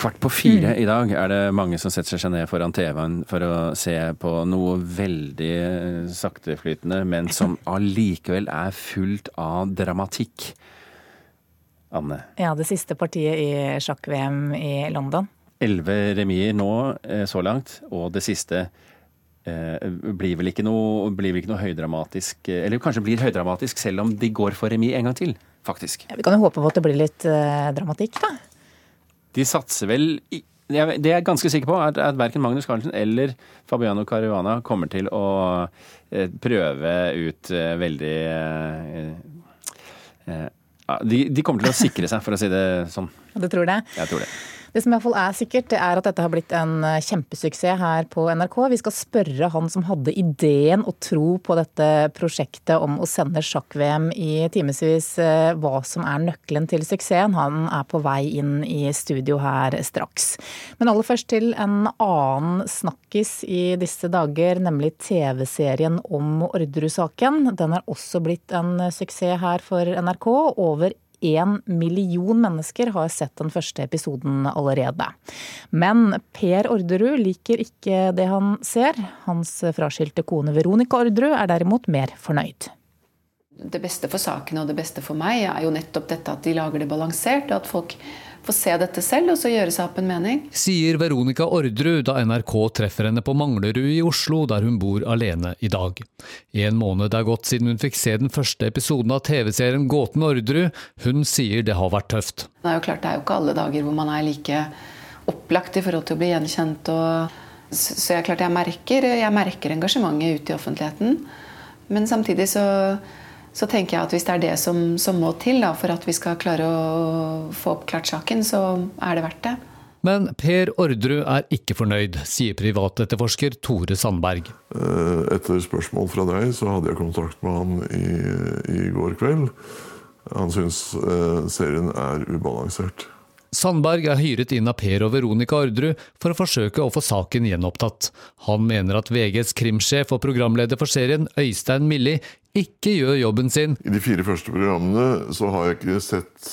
Kvart på fire mm. i dag er det mange som setter seg ned foran TV-en for å se på noe veldig sakteflytende, men som allikevel er fullt av dramatikk. Anne? Ja, det siste partiet i sjakk-VM i London. Elleve remier nå eh, så langt, og det siste eh, blir vel ikke noe, blir vel ikke noe høydramatisk Eller kanskje blir høydramatisk selv om de går for remis en gang til, faktisk. Ja, vi kan jo håpe på at det blir litt eh, dramatikk, da. De satser vel i det er ganske sikker på, er at verken Magnus Carlsen eller Fabiano Caruana kommer til å eh, prøve ut eh, veldig eh, de, kommer til å sikre seg, for å si det sånn. Du tror det? Jeg tror det. Det som i hvert fall er sikkert, det er at dette har blitt en eh, kjempesuksess her på NRK. Vi skal spørre han som hadde ideen og tro på dette prosjektet om å sende sjakk-VM i timevis, eh, hva som er nøkkelen til suksessen. Han er på vei inn i studio her straks. Men aller først til en annen snakkis i disse dager, nemlig TV-serien om Orderud-saken. Den er også blitt en suksess her for NRK. Over én million mennesker har sett den første episoden allerede. Men Per Orderud liker ikke det han ser. Hans fraskilte kone Veronica Orderud er derimot mer fornøyd. Det beste for saken og det beste for meg er jo nettopp dette at de lager det balansert. og at folk få se dette selv og så gjøre seg opp en mening. Sier Veronica Orderud da NRK treffer henne på Manglerud i Oslo, der hun bor alene i dag. En måned er gått siden hun fikk se den første episoden av TV-serien Gåten Orderud. Hun sier det har vært tøft. Det er jo klart det er jo ikke alle dager hvor man er like opplagt i forhold til å bli gjenkjent. Og, så jeg, klart jeg merker, jeg merker engasjementet ute i offentligheten. Men samtidig så så tenker jeg at hvis det er det som, som må til da, for at vi skal klare å få oppklart saken, så er det verdt det. Men Per Orderud er ikke fornøyd, sier privatetterforsker Tore Sandberg. Eh, etter spørsmål fra deg, så hadde jeg kontakt med han i, i går kveld. Han syns eh, serien er ubalansert. Sandberg er hyret inn av Per og Veronica Orderud for å forsøke å få saken gjenopptatt. Han mener at VGs krimsjef og programleder for serien, Øystein Milli, ikke gjør jobben sin. I de fire første programmene så har jeg ikke sett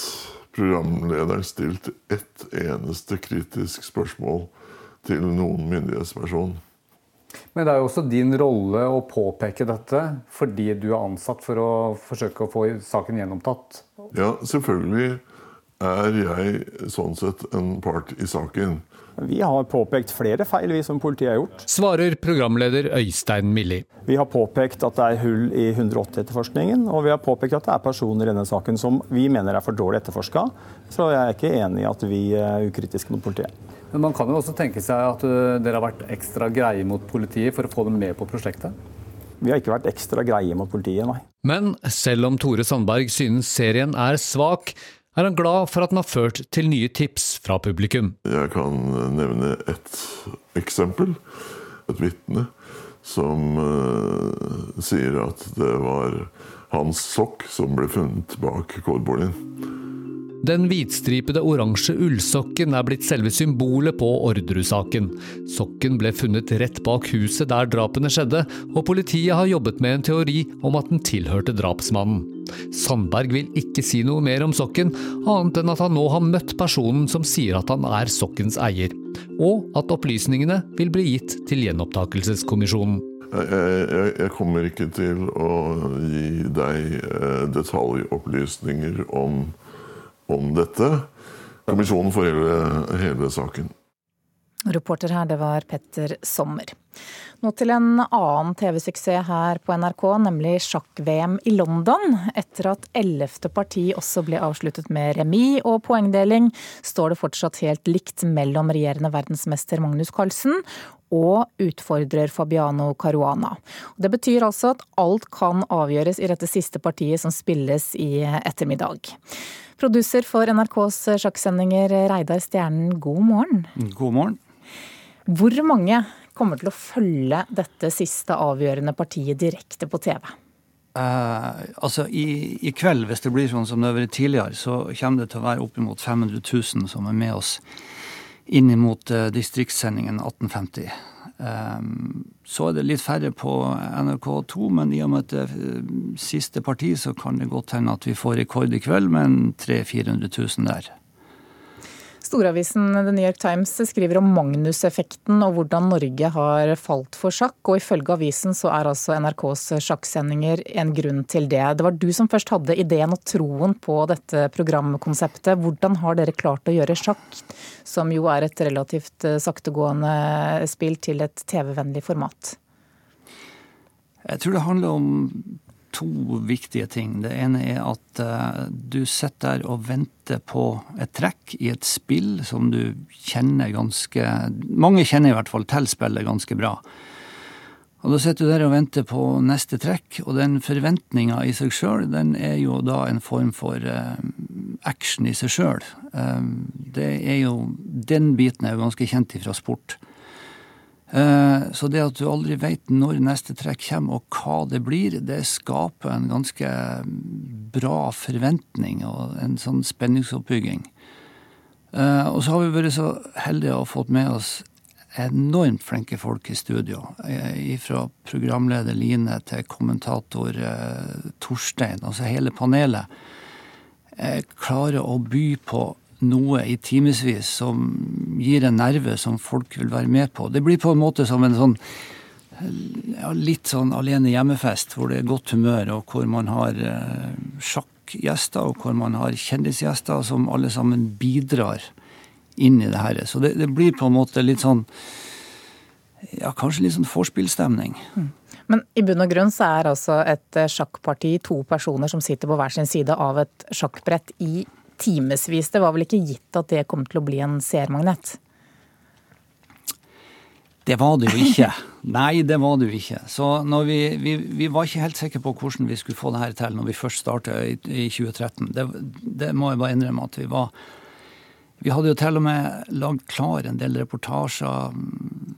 programlederen stilt ett eneste kritisk spørsmål til noen myndighetsperson. Men det er jo også din rolle å påpeke dette, fordi du er ansatt for å forsøke å få saken gjenopptatt? Ja, selvfølgelig er jeg sånn sett en part i saken. Vi har påpekt flere feil vi som politiet har gjort. Svarer programleder Øystein Milli. Vi har påpekt at det er hull i 180-etterforskningen, og vi har påpekt at det er personer i denne saken som vi mener er for dårlig etterforska. Så jeg er ikke enig i at vi er ukritiske mot politiet. Men man kan jo også tenke seg at dere har vært ekstra greie mot politiet for å få dem med på prosjektet? Vi har ikke vært ekstra greie mot politiet, nei. Men selv om Tore Sandberg synes serien er svak, er han glad for at den har ført til nye tips fra publikum. Jeg kan nevne et eksempel. Et vitne som uh, sier at det var hans sokk som ble funnet bak kårboligen. Den hvitstripede oransje ullsokken er blitt selve symbolet på Orderud-saken. Sokken ble funnet rett bak huset der drapene skjedde, og politiet har jobbet med en teori om at den tilhørte drapsmannen. Sandberg vil ikke si noe mer om sokken, annet enn at han nå har møtt personen som sier at han er sokkens eier, og at opplysningene vil bli gitt til gjenopptakelseskommisjonen. Jeg, jeg, kommer ikke til å gi deg eh, detaljopplysninger om om dette. Kommisjonen for hele, hele saken. Reporter her, det var Petter Sommer. Nå til en annen TV-suksess her på NRK, nemlig sjakk-VM i London. Etter at ellevte parti også ble avsluttet med remis og poengdeling, står det fortsatt helt likt mellom regjerende verdensmester Magnus Carlsen og utfordrer Fabiano Caruana. Det betyr altså at alt kan avgjøres i dette siste partiet som spilles i ettermiddag. Produser for NRKs sjakksendinger, Reidar Stjernen, god morgen. God morgen. Hvor mange kommer til å følge dette siste avgjørende partiet direkte på TV? Eh, altså i, i, kveld, hvis det blir sånn som det har vært tidligere, så kommer det til å være oppimot 500 000 som er med oss inn mot uh, distriktssendingen 1850. Ehm, så er det litt færre på NRK2, men i og med at det er siste parti, så kan det godt hende at vi får rekord i kveld med 300 000-400 000 der. Storavisen The New York Times skriver om Magnus-effekten og hvordan Norge har falt for sjakk. Og ifølge avisen så er altså NRKs sjakksendinger en grunn til det. Det var du som først hadde ideen og troen på dette programkonseptet. Hvordan har dere klart å gjøre sjakk, som jo er et relativt eh, saktegående spill, til et TV-vennlig format? Jeg tror det handler om to viktige ting. Det ene er at uh, du sitter der og venter på et trekk i et spill som du kjenner ganske Mange kjenner i hvert fall til spillet ganske bra. Og Da sitter du der og venter på neste trekk, og den forventninga i seg sjøl, den er jo da en form for uh, action i seg sjøl. Uh, det er jo Den biten er jo ganske kjent ifra sport. Eh, så det at du aldri veit når neste trekk kommer og hva det blir, det skaper en ganske bra forventning og en sånn spenningsoppbygging. Eh, og så har vi vært så heldige å ha fått med oss enormt flinke folk i studio. Eh, fra programleder Line til kommentator Torstein. Altså hele panelet klarer å by på noe i timevis som gir en nerve som folk vil være med på. Det blir på en måte som en sånn ja, litt sånn alene hjemmefest, hvor det er godt humør, og hvor man har eh, sjakkgjester, og hvor man har kjendisgjester som alle sammen bidrar inn i det her. Så det, det blir på en måte litt sånn ja, kanskje litt sånn vorspielstemning. Mm. Men i bunn og grunn så er altså et sjakkparti to personer som sitter på hver sin side av et sjakkbrett i timevis. Det var vel ikke gitt at det kom til å bli en seermagnet? Det var det jo ikke. Nei, det var det jo ikke. Så vi, vi, vi, var ikke helt sikre på hvordan vi skulle få det her til når vi først startet i, i 2013. Det, det, må jeg bare innrømme at vi var. Vi hadde jo til og med lagd klar en del reportasjer,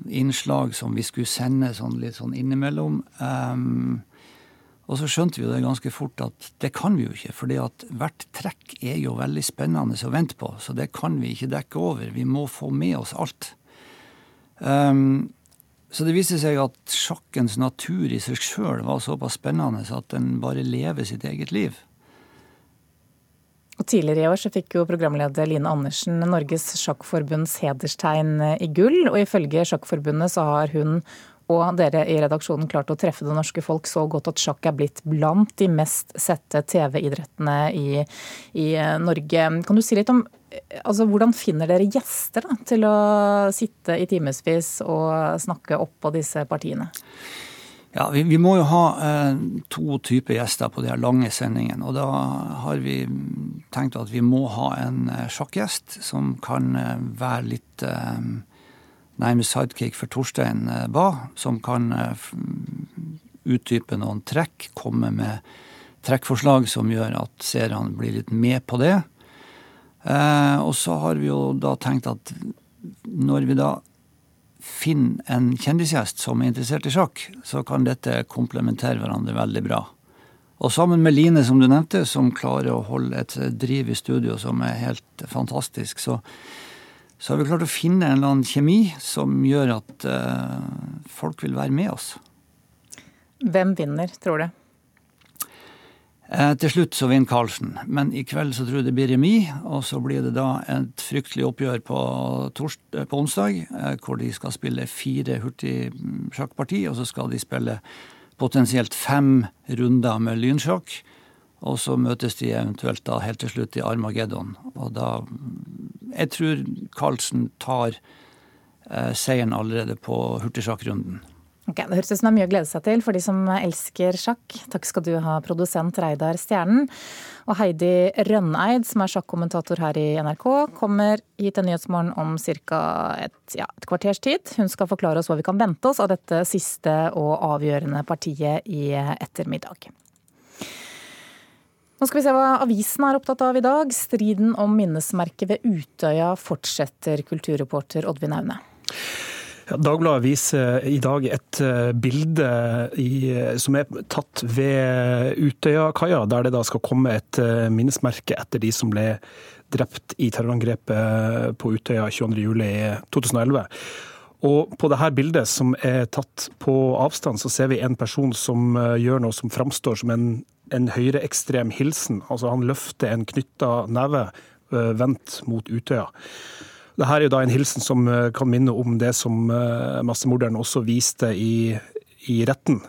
innslag som vi skulle sende sånn litt sånn innimellom. Um, og så skjønte vi jo det ganske fort at det kan vi jo ikke, fordi at hvert trekk er jo veldig spennende å vente på. Så det kan vi ikke dekke over. Vi må få med oss alt. Um, så det viste seg at sjakkens natur i seg sjøl var såpass spennende at den bare lever sitt eget liv. Og Tidligere i år så fikk jo programleder Line Andersen Norges Sjakkforbunds hederstegn i gull. Og ifølge Sjakkforbundet så har hun og dere i redaksjonen klart å treffe det norske folk så godt at sjakk er blitt blant de mest sette TV-idrettene i, i, Norge. Kan du si litt om altså, hvordan finner dere gjester da, til å sitte i timevis og snakke opp på disse partiene? Ja, vi, vi, må jo ha eh, to typer gjester på de her lange sendingene. Og da har vi tenkt at vi må ha en eh, sjakkgjest som kan eh, være litt eh, nærmest sidekick for Torstein eh, Ba, som kan eh, utdype noen trekk, komme med trekkforslag som gjør at seerne blir litt med på det. Eh, og så har vi jo da tenkt at når vi da finner en kjendisgjest som er interessert i sjakk, så kan dette komplementere hverandre veldig bra. Og sammen med Line, som du nevnte, som klarer å holde et driv i studio som er helt fantastisk, så så har vi klart å finne en eller annen kjemi som gjør at uh, folk vil være med oss. Hvem vinner, tror du? Eh, til slutt så vinner Karlsen, men i kveld så tror jeg det blir remis. Og så blir det da et fryktelig oppgjør på, torst, eh, på onsdag, eh, hvor de skal spille fire hurtigsjakkparti, og så skal de spille potensielt fem runder med lynsjakk. Og så møtes de eventuelt da helt til slutt i Armageddon. Og da Jeg tror Carlsen tar eh, seieren allerede på hurtigsjakkrunden. Okay, det høres ut som det er mye å glede seg til for de som elsker sjakk. Takk skal du ha, produsent Reidar Stjernen. Og Heidi Rønneid, som er sjakkommentator her i NRK, kommer hit til Nyhetsmorgen om ca. Et, ja, et kvarters tid. Hun skal forklare oss hva vi kan vente oss av dette siste og avgjørende partiet i ettermiddag. Nå skal vi se hva avisen er opptatt av i dag. Striden om minnesmerket ved Utøya fortsetter, kulturreporter Oddvin Aune. Dagbladet viser i dag et eh, bilde i, som er tatt ved Utøyakaia, der det da skal komme et eh, minnesmerke etter de som ble drept i terrorangrepet på Utøya 22.07.2011. Og på dette bildet, som er tatt på avstand, så ser vi en person som eh, gjør noe som framstår som en en høyreekstrem hilsen. Altså Han løfter en knytta neve vendt mot Utøya. Dette er jo da en hilsen som kan minne om det som massemorderen også viste i, i retten.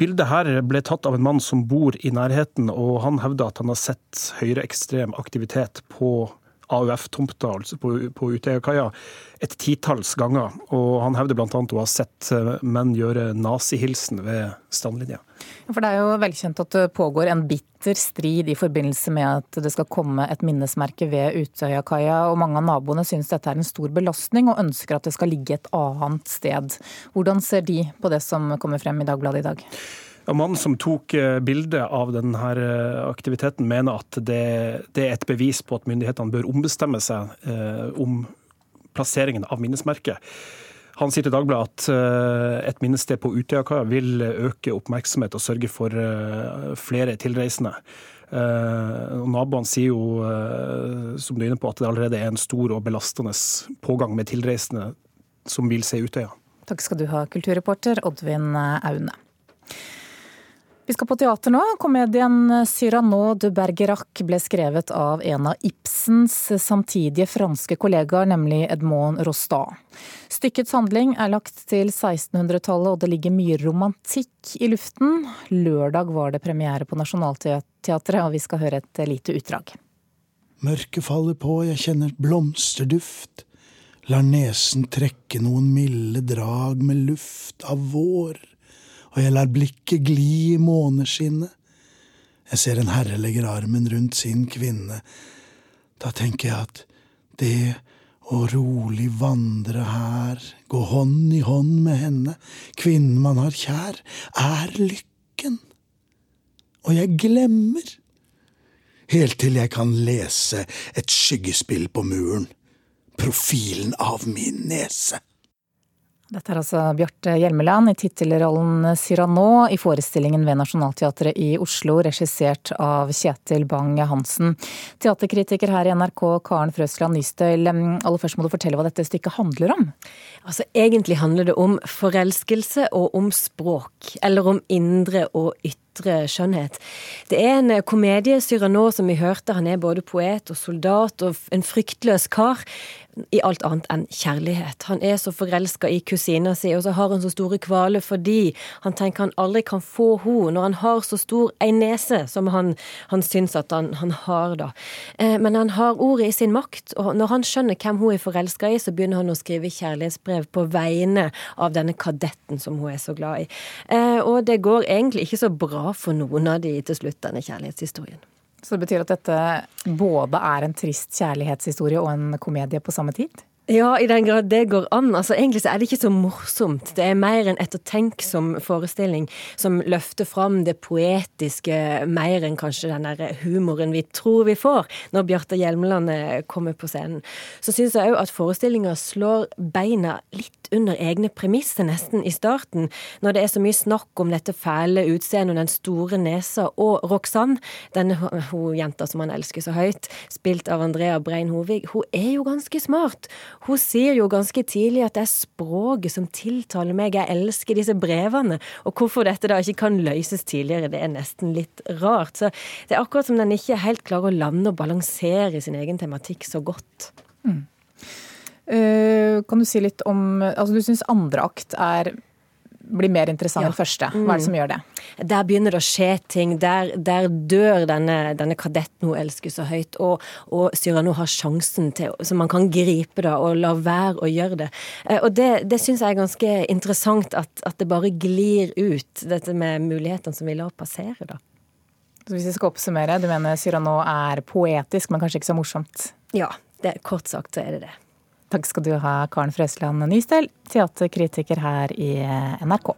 Bildet her ble tatt av en mann som bor i nærheten, og han hevder at han har sett høyreekstrem aktivitet på AUF-tomta altså på, på Utøyakaia et titalls ganger. Og han hevder bl.a. å ha sett eh, menn gjøre nazihilsen ved strandlinja. For Det er jo velkjent at det pågår en bitter strid i forbindelse med at det skal komme et minnesmerke ved Utøyakaia. og Mange av naboene synes dette er en stor belastning og ønsker at det skal ligge et annet sted. Hvordan ser de på det som kommer frem i Dagbladet i dag? Mannen som tok bildet bilde av denne eh, aktiviteten, mener at det, er et bevis på at myndighetene bør ombestemme seg eh, om plasseringen av minnesmerket. Han sier til Dagbladet at eh, et minnested på Utøyakaia vil øke oppmerksomhet og sørge for flere tilreisende. Naboene sier jo, som du er inne på, at det allerede er en stor og belastende pågang med tilreisende som vil se Utøya. Takk skal du ha, kulturreporter Oddvin Aune. Vi skal på teater nå. Komedien 'Cyrano de Bergerac' ble skrevet av en av Ibsens samtidige franske kollegaer, nemlig Edmond Rostad. Stykkets handling er lagt til 1600-tallet, og det ligger mye romantikk i luften. Lørdag var det premiere på Nationaltheatret, og vi skal høre et lite utdrag. Mørket faller på, jeg kjenner blomsterduft. Lar nesen trekke noen milde drag med luft av vår og jeg lar blikket gli i måneskinnet. Jeg ser en herre legger armen rundt sin kvinne. Da tenker jeg at det å rolig vandre her, gå hånd i hånd med henne, kvinnen man har kjær, er lykken. Og jeg glemmer. Helt til jeg kan lese et skyggespill på muren. Profilen av min nese. Dette er altså Bjarte Hjelmeland i tittelrollen Cyrano i forestillingen ved Nationaltheatret i Oslo, regissert av Kjetil Bang-Hansen. Teaterkritiker her i NRK, Karen Frøsland Nystøyl. Aller først må du fortelle hva dette stykket handler om? Altså, Egentlig handler det om forelskelse og om språk. Eller om indre og ytre skjønnhet. Det er en komedie, nå som vi hørte. Han er både poet og soldat og en fryktløs kar i alt annet enn kjærlighet. Han er så forelska i kusina si, og så har han så store kvaler fordi han tenker han aldri kan få henne når han har så stor ei nese som han, han syns at han, han har, da. Eh, men han har ordet i sin makt, og når han skjønner hvem hun er forelska i, så begynner han å skrive kjærlighetsbrev på vegne av denne kadetten som hun er så glad i. Eh, og det går egentlig ikke så bra for noen av de til slutt, denne kjærlighetshistorien. Så det betyr at dette både er en trist kjærlighetshistorie og en komedie på samme tid? Ja, i den grad det går an. Altså, Egentlig så er det ikke så morsomt. Det er mer en ettertenksom forestilling som løfter fram det poetiske mer enn kanskje den der humoren vi tror vi får når Bjarte Hjelmeland eh, kommer på scenen. Så syns jeg òg at forestillinga slår beina litt under egne premisser, nesten, i starten. Når det er så mye snakk om dette fæle utseendet og den store nesa, og Roxanne, denne hun jenta som han elsker så høyt, spilt av Andrea Brein Hovig, hun er jo ganske smart. Hun sier jo ganske tidlig at det er språket som tiltaler meg, jeg elsker disse brevene. Og hvorfor dette da ikke kan løses tidligere, det er nesten litt rart. Så det er akkurat som den ikke helt klarer å lande og balansere sin egen tematikk så godt. Mm. Uh, kan du si litt om Altså du syns andre akt er blir mer interessant ja. enn første. Hva er det som mm. gjør det? Der begynner det å skje ting. Der, der dør denne, denne, kadetten hun elsker så høyt. Og, og Cyrano har sjansen til Så man kan gripe det og la være å gjøre det. Eh, og det, det syns jeg er ganske interessant, at, at, det bare glir ut, dette med mulighetene som vi lar passere, da. Så hvis vi skal oppsummere, du mener Cyrano er poetisk, men kanskje ikke så morsomt? Ja, det, kort sagt så er det det. Takk skal du ha, Karen Frøsland Nystøl, teaterkritiker her i NRK.